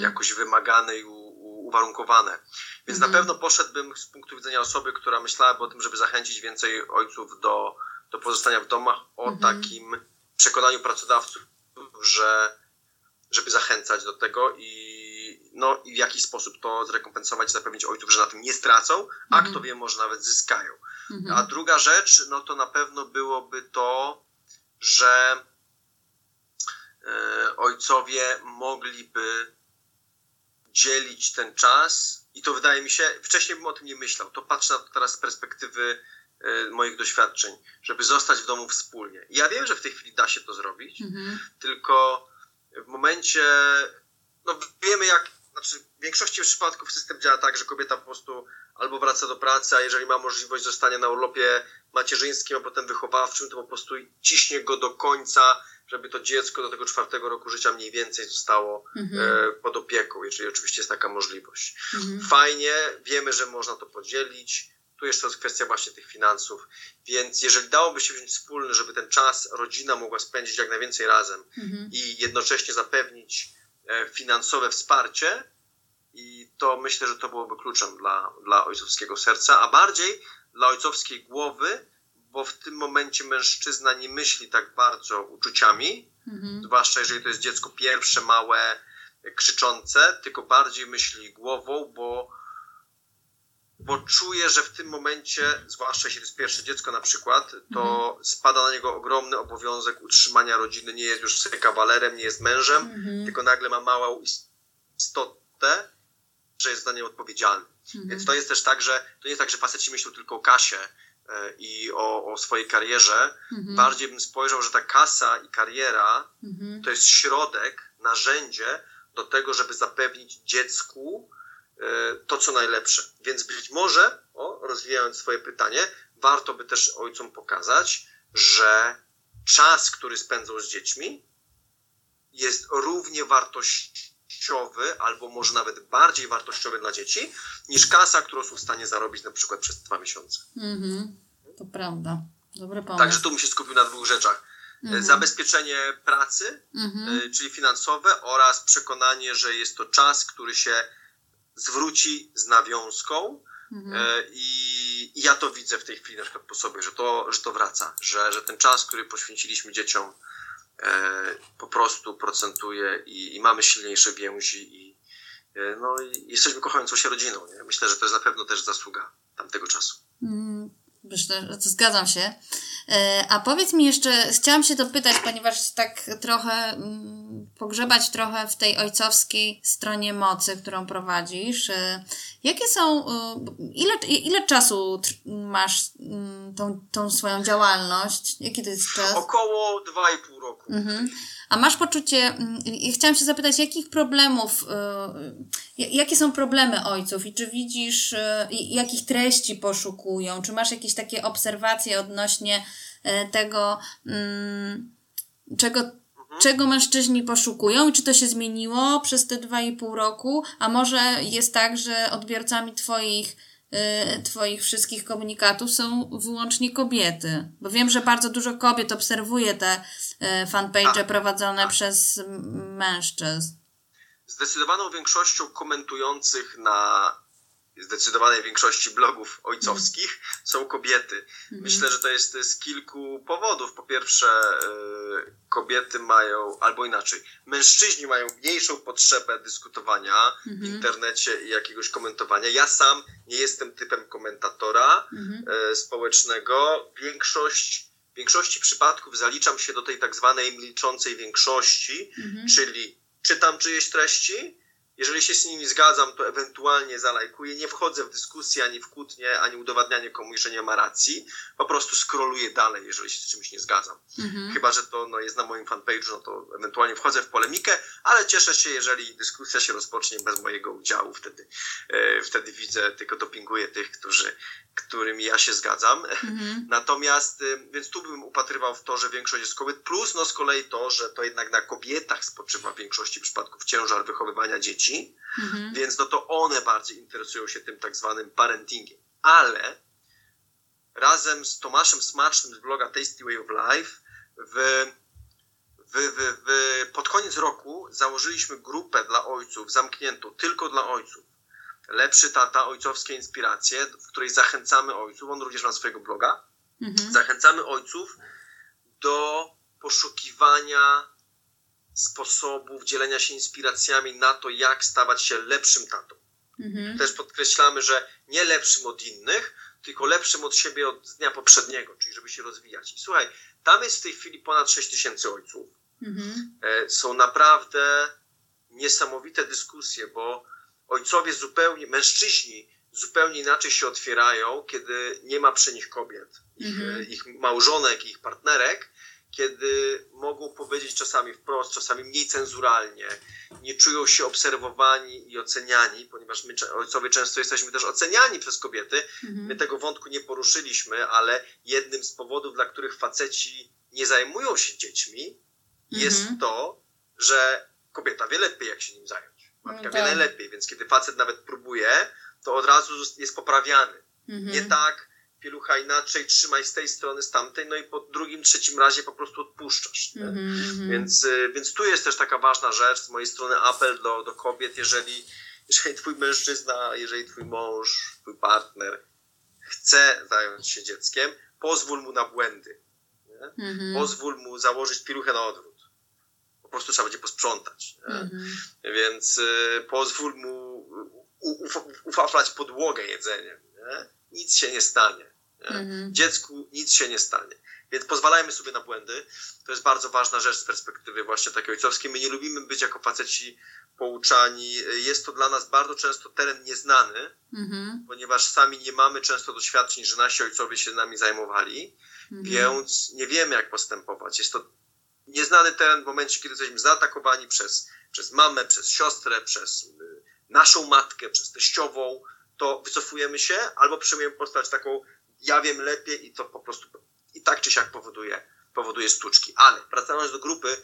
jakoś wymagane i u, u, uwarunkowane. Więc na pewno poszedłbym z punktu widzenia osoby, która myślałaby o tym, żeby zachęcić więcej ojców do, do pozostania w domach o takim przekonaniu pracodawców, że żeby zachęcać do tego i, no, i w jakiś sposób to zrekompensować, zapewnić ojców, że na tym nie stracą, a mhm. kto wie, może nawet zyskają. Mhm. A druga rzecz, no to na pewno byłoby to, że e, ojcowie mogliby dzielić ten czas i to wydaje mi się, wcześniej bym o tym nie myślał, to patrzę na to teraz z perspektywy moich doświadczeń, żeby zostać w domu wspólnie. I ja wiem, że w tej chwili da się to zrobić, mhm. tylko w momencie, no wiemy jak, znaczy w większości przypadków system działa tak, że kobieta po prostu albo wraca do pracy, a jeżeli ma możliwość zostania na urlopie macierzyńskim, a potem wychowawczym, to po prostu ciśnie go do końca, żeby to dziecko do tego czwartego roku życia mniej więcej zostało mhm. e, pod opieką, jeżeli oczywiście jest taka możliwość. Mhm. Fajnie, wiemy, że można to podzielić, tu jeszcze jest kwestia właśnie tych finansów. Więc jeżeli dałoby się wziąć wspólny, żeby ten czas rodzina mogła spędzić jak najwięcej razem mhm. i jednocześnie zapewnić e, finansowe wsparcie, i to myślę, że to byłoby kluczem dla, dla ojcowskiego serca, a bardziej dla ojcowskiej głowy, bo w tym momencie mężczyzna nie myśli tak bardzo uczuciami, mhm. zwłaszcza jeżeli to jest dziecko pierwsze, małe, krzyczące, tylko bardziej myśli głową, bo bo czuję, że w tym momencie, zwłaszcza jeśli to jest pierwsze dziecko na przykład, to mhm. spada na niego ogromny obowiązek utrzymania rodziny. Nie jest już sobie kawalerem, nie jest mężem, mhm. tylko nagle ma małą istotę, że jest za nią odpowiedzialny. Mhm. Więc to jest też tak, że to nie jest tak, że faceci myślą tylko o kasie e, i o, o swojej karierze. Mhm. Bardziej bym spojrzał, że ta kasa i kariera mhm. to jest środek, narzędzie do tego, żeby zapewnić dziecku to, co najlepsze. Więc być może, o, rozwijając swoje pytanie, warto by też ojcom pokazać, że czas, który spędzą z dziećmi, jest równie wartościowy, albo może nawet bardziej wartościowy dla dzieci, niż kasa, którą są w stanie zarobić na przykład przez dwa miesiące. Mhm, to prawda. Dobry pomysł. Także tu bym się skupił na dwóch rzeczach. Mhm. Zabezpieczenie pracy, mhm. E, czyli finansowe, oraz przekonanie, że jest to czas, który się zwróci z nawiązką. Mhm. E, I, I, ja to widzę w tej chwili na przykład po sobie, że to, że to wraca, że, że ten czas, który poświęciliśmy dzieciom, e, po prostu procentuje i, i mamy silniejsze więzi i, e, no, i jesteśmy kochającą się rodziną. Nie? Myślę, że to jest na pewno też zasługa tamtego czasu. Mm, myślę, że zgadzam się. E, a powiedz mi jeszcze, chciałam się dopytać, ponieważ tak trochę mm, pogrzebać trochę w tej ojcowskiej stronie mocy, którą prowadzisz. E, jakie są, e, ile, ile czasu masz mm, tą, tą swoją działalność? Jaki to jest czas? Około 2,5 roku. Mhm. A masz poczucie, mm, chciałam się zapytać, jakich problemów, jakie są problemy ojców i czy widzisz, jakich treści poszukują? Czy masz jakieś takie obserwacje odnośnie E, tego, mm, czego, mhm. czego mężczyźni poszukują i czy to się zmieniło przez te dwa i pół roku, a może jest tak, że odbiorcami Twoich Twoich wszystkich komunikatów są wyłącznie kobiety. Bo wiem, że bardzo dużo kobiet obserwuje te e, fanpage tak. prowadzone tak. przez mężczyzn. Zdecydowaną większością komentujących na zdecydowanej większości blogów ojcowskich są kobiety. Mhm. Myślę, że to jest z kilku powodów. Po pierwsze, y, kobiety mają, albo inaczej, mężczyźni mają mniejszą potrzebę dyskutowania w Mhm. internecie i jakiegoś komentowania. Ja sam nie jestem typem komentatora Mhm. e, społecznego. Większość, w większości przypadków zaliczam się do tej tak zwanej milczącej większości, Mhm. czyli czytam czyjeś treści, jeżeli się z nimi zgadzam, to ewentualnie zalajkuję. Nie wchodzę w dyskusję, ani w kłótnie, ani udowadnianie komuś, że nie ma racji. Po prostu scrolluję dalej, jeżeli się z czymś nie zgadzam. Mhm. Chyba, że to no, jest na moim fanpage'u, no to ewentualnie wchodzę w polemikę, ale cieszę się, jeżeli dyskusja się rozpocznie bez mojego udziału. Wtedy, e, wtedy widzę, tylko dopinguję tych, którzy, którymi ja się zgadzam. Mhm. Natomiast, y, więc tu bym upatrywał w to, że większość jest kobiet, plus no z kolei to, że to jednak na kobietach spoczywa w większości przypadków ciężar wychowywania dzieci, Mhm. więc no to one bardziej interesują się tym tak zwanym parentingiem. Ale razem z Tomaszem Smacznym z bloga Tasty Way of Life w, w, w, w, pod koniec roku założyliśmy grupę dla ojców, zamkniętą tylko dla ojców. Lepszy tata, ojcowskie inspiracje, w której zachęcamy ojców, on również ma swojego bloga, Mhm. zachęcamy ojców do poszukiwania sposobów dzielenia się inspiracjami na to, jak stawać się lepszym tatą. Mhm. Też podkreślamy, że nie lepszym od innych, tylko lepszym od siebie od dnia poprzedniego, czyli żeby się rozwijać. I słuchaj, tam jest w tej chwili ponad 6 tysięcy ojców. Mhm. E, Są naprawdę niesamowite dyskusje, bo ojcowie zupełnie, mężczyźni zupełnie inaczej się otwierają, kiedy nie ma przy nich kobiet, ich, Mhm. ich małżonek, ich partnerek, kiedy mogą powiedzieć czasami wprost, czasami mniej cenzuralnie, nie czują się obserwowani i oceniani, ponieważ my, ojcowie, często jesteśmy też oceniani przez kobiety. My Mhm. tego wątku nie poruszyliśmy, ale jednym z powodów, dla których faceci nie zajmują się dziećmi, jest Mhm. to, że kobieta wie lepiej, jak się nim zająć. Matka No wie tak. najlepiej, więc kiedy facet nawet próbuje, to od razu jest poprawiany. Mhm. Nie tak, pielucha inaczej, trzymaj z tej strony, z tamtej, no i po drugim, trzecim razie po prostu odpuszczasz. Mhm. Mhm. Więc, y, więc tu jest też taka ważna rzecz z mojej strony apel do, do kobiet, jeżeli, jeżeli twój mężczyzna, jeżeli twój mąż, twój partner chce zająć się dzieckiem, pozwól mu na błędy. Mhm. Pozwól mu założyć pieluchę na odwrót. Po prostu trzeba będzie posprzątać. Mhm. Więc y, pozwól mu u- ufaflać podłogę jedzeniem. Nie? Nic się nie stanie. Nie? Mhm. Dziecku nic się nie stanie. Więc pozwalajmy sobie na błędy. To jest bardzo ważna rzecz z perspektywy właśnie takiej ojcowskiej. My nie lubimy być jako faceci pouczani. Jest to dla nas bardzo często teren nieznany, Mhm. ponieważ sami nie mamy często doświadczeń, że nasi ojcowie się nami zajmowali, Mhm. więc nie wiemy, jak postępować. Jest to nieznany teren w momencie, kiedy jesteśmy zaatakowani przez, przez mamę, przez siostrę, przez y, naszą matkę, przez teściową, to wycofujemy się albo przyjmujemy postać taką, ja wiem lepiej i to po prostu i tak czy siak powoduje, powoduje sztuczki. Ale wracając do grupy,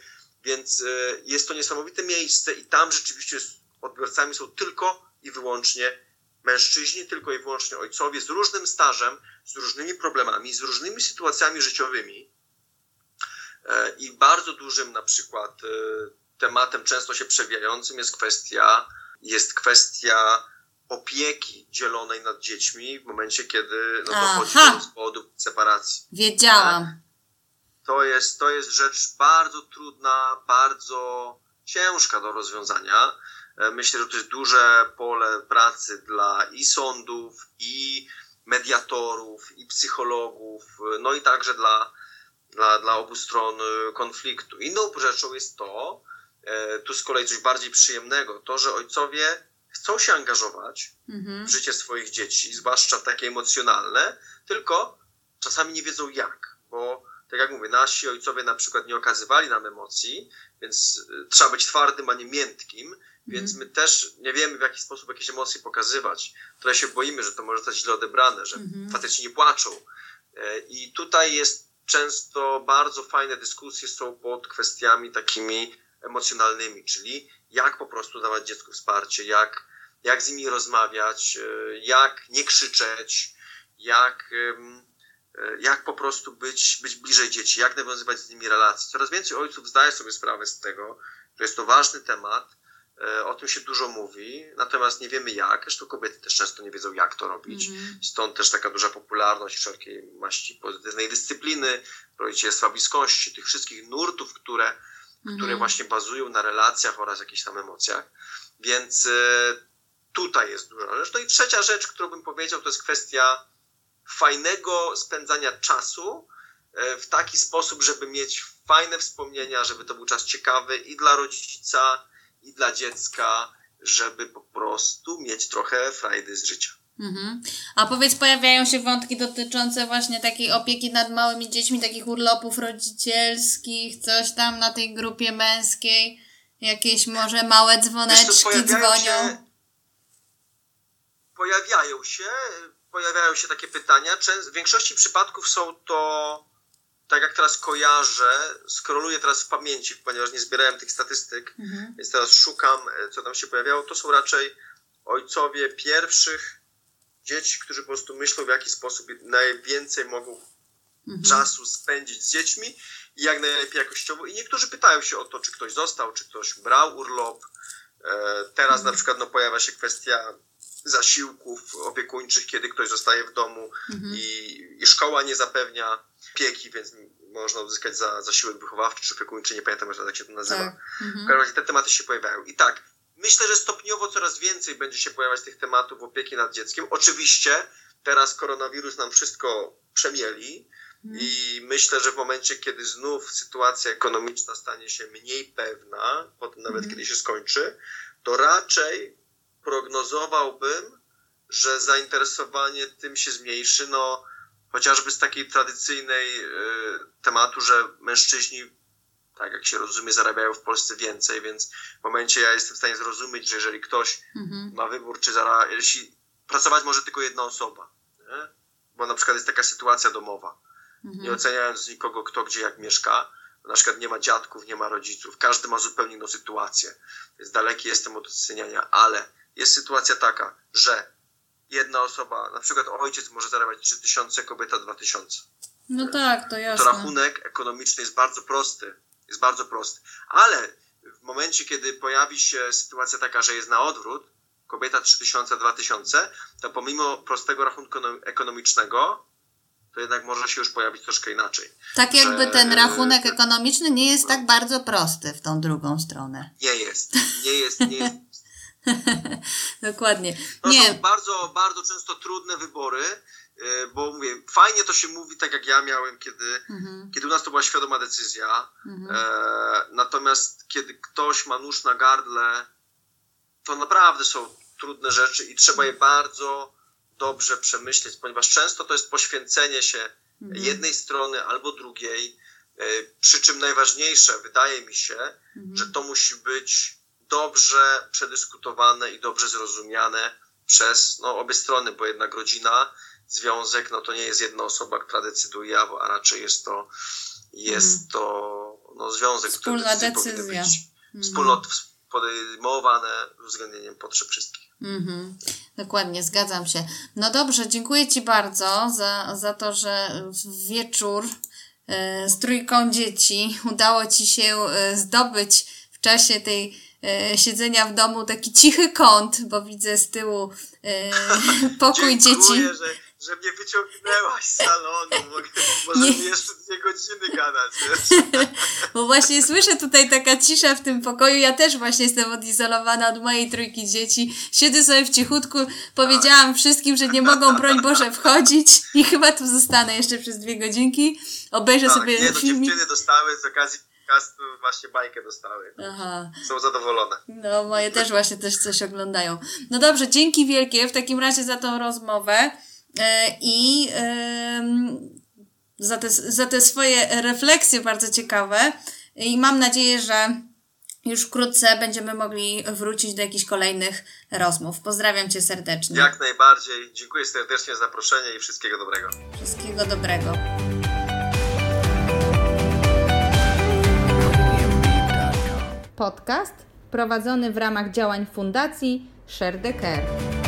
więc y, jest to niesamowite miejsce i tam rzeczywiście odbiorcami są tylko i wyłącznie mężczyźni, tylko i wyłącznie ojcowie z różnym stażem, z różnymi problemami, z różnymi sytuacjami życiowymi. E, I bardzo dużym na przykład e, tematem często się przewijającym jest kwestia, jest kwestia opieki dzielonej nad dziećmi w momencie, kiedy no, dochodzi Aha. do rozwodu, separacji. Wiedziałam. To jest, to jest rzecz bardzo trudna, bardzo ciężka do rozwiązania. E, Myślę, że to jest duże pole pracy dla i sądów, i mediatorów, i psychologów, e, no i także dla, dla, dla obu stron e, konfliktu. Inną rzeczą jest to, tu z kolei coś bardziej przyjemnego, to, że ojcowie chcą się angażować Mhm. w życie swoich dzieci, zwłaszcza takie emocjonalne, tylko czasami nie wiedzą jak, bo tak jak mówię, nasi ojcowie na przykład nie okazywali nam emocji, więc y, trzeba być twardym, a nie miętkim, więc my też nie wiemy w jaki sposób jakieś emocje pokazywać. Trochę się boimy, że to może zostać źle odebrane, że Mhm. faceci nie płaczą. E, I tutaj jest często bardzo fajne dyskusje są pod kwestiami takimi emocjonalnymi, czyli jak po prostu dawać dziecku wsparcie, jak, jak z nimi rozmawiać, e, jak nie krzyczeć, jak, e, jak po prostu być, być bliżej dzieci, jak nawiązywać z nimi relacje. Coraz więcej ojców zdaje sobie sprawę z tego, że jest to ważny temat, E, o tym się dużo mówi, natomiast nie wiemy jak. Zresztą kobiety też często nie wiedzą, jak to robić. Mm. Stąd też taka duża popularność wszelkiej maści pozytywnej dyscypliny, rodzicielstwa bliskości, tych wszystkich nurtów, które, które właśnie bazują na relacjach oraz jakichś tam emocjach. Więc e, tutaj jest dużo rzecz. No i trzecia rzecz, którą bym powiedział, to jest kwestia fajnego spędzania czasu e, w taki sposób, żeby mieć fajne wspomnienia, żeby to był czas ciekawy i dla rodzica, i dla dziecka, żeby po prostu mieć trochę frajdy z życia. Mhm. A powiedz, pojawiają się wątki dotyczące właśnie takiej opieki nad małymi dziećmi, takich urlopów rodzicielskich, coś tam na tej grupie męskiej, jakieś może małe dzwoneczki dzwonią. Się, pojawiają się, pojawiają się takie pytania. W większości przypadków są to tak jak teraz kojarzę, skroluję teraz w pamięci, ponieważ nie zbierałem tych statystyk, mhm. więc teraz szukam, e, co tam się pojawiało. To są raczej ojcowie pierwszych dzieci, którzy po prostu myślą, w jaki sposób najwięcej mogą mhm. czasu spędzić z dziećmi i jak najlepiej jakościowo. I niektórzy pytają się o to, czy ktoś został, czy ktoś brał urlop. E, teraz mhm. na przykład no, pojawia się kwestia zasiłków opiekuńczych, kiedy ktoś zostaje w domu mhm. i, i szkoła nie zapewnia opieki, więc można uzyskać za zasiłek wychowawczy czy opiekuńczy, nie pamiętam, jak się to nazywa. Tak. Mhm. W każdym razie te tematy się pojawiają. I tak, myślę, że stopniowo coraz więcej będzie się pojawiać tych tematów opieki nad dzieckiem. Oczywiście teraz koronawirus nam wszystko przemieli mhm. i myślę, że w momencie, kiedy znów sytuacja ekonomiczna stanie się mniej pewna, potem nawet mhm. kiedy się skończy, to raczej prognozowałbym, że zainteresowanie tym się zmniejszy. No, chociażby z takiej tradycyjnej y, tematu, że mężczyźni, tak jak się rozumie, zarabiają w Polsce więcej, więc w momencie ja jestem w stanie zrozumieć, że jeżeli ktoś mhm. ma wybór, czy zarabia, jeśli pracować może tylko jedna osoba, nie? bo na przykład jest taka sytuacja domowa, mhm. nie oceniając nikogo, kto gdzie jak mieszka, na przykład nie ma dziadków, nie ma rodziców, każdy ma zupełnie inną sytuację, więc daleki jestem od oceniania, ale jest sytuacja taka, że jedna osoba, na przykład ojciec może zarabiać 3000, kobieta 2000. No tak, to jasne. To rachunek ekonomiczny jest bardzo prosty. Jest bardzo prosty. Ale w momencie, kiedy pojawi się sytuacja taka, że jest na odwrót, kobieta 3000, 2000, to pomimo prostego rachunku ekonomicznego, to jednak może się już pojawić troszkę inaczej. Tak jakby ten rachunek ekonomiczny nie jest no. tak bardzo prosty w tą drugą stronę. Nie jest. Nie jest, nie jest Dokładnie. To nie. są bardzo, bardzo często trudne wybory, e, bo mówię, fajnie to się mówi tak jak ja miałem, kiedy, mhm. kiedy u nas to była świadoma decyzja. Mhm. E, natomiast kiedy ktoś ma nóż na gardle, to naprawdę są trudne rzeczy i trzeba je bardzo dobrze przemyśleć, ponieważ często to jest poświęcenie się mhm. jednej strony albo drugiej. E, przy czym najważniejsze, wydaje mi się, mhm. że to musi być dobrze przedyskutowane i dobrze zrozumiane przez no, obie strony, bo jednak rodzina, związek, no to nie jest jedna osoba, która decyduje, a raczej jest to, jest mm. to no, związek, Wspólna który decyzja. być mm. wspólnot podejmowane z uwzględnieniem potrzeb wszystkich. Mm-hmm. Dokładnie, zgadzam się. No dobrze, dziękuję Ci bardzo za, za to, że w wieczór e, z trójką dzieci udało Ci się e, zdobyć w czasie tej e, siedzenia w domu taki cichy kąt, bo widzę z tyłu pokój dzieci. Że, że mnie wyciągnęłaś z salonu. Mogę, może nie. jeszcze dwie godziny gadać. bo właśnie słyszę tutaj taka cisza w tym pokoju. Ja też właśnie jestem odizolowana od mojej trójki dzieci. Siedzę sobie w cichutku. Powiedziałam tak. wszystkim, że nie mogą, broń Boże, wchodzić i chyba tu zostanę jeszcze przez dwie godzinki. Obejrzę tak, sobie nie, no, filmik. dziewczyny dostały z okazji podcastu właśnie bajkę dostały. Aha. Są zadowolone. No, moje też właśnie też coś oglądają. No dobrze, dzięki wielkie w takim razie za tą rozmowę i za, te, za te swoje refleksje bardzo ciekawe i mam nadzieję, że już wkrótce będziemy mogli wrócić do jakichś kolejnych rozmów. Pozdrawiam Cię serdecznie. Jak najbardziej. Dziękuję serdecznie za zaproszenie i wszystkiego dobrego. Wszystkiego dobrego. Podcast prowadzony w ramach działań Fundacji Share the Care.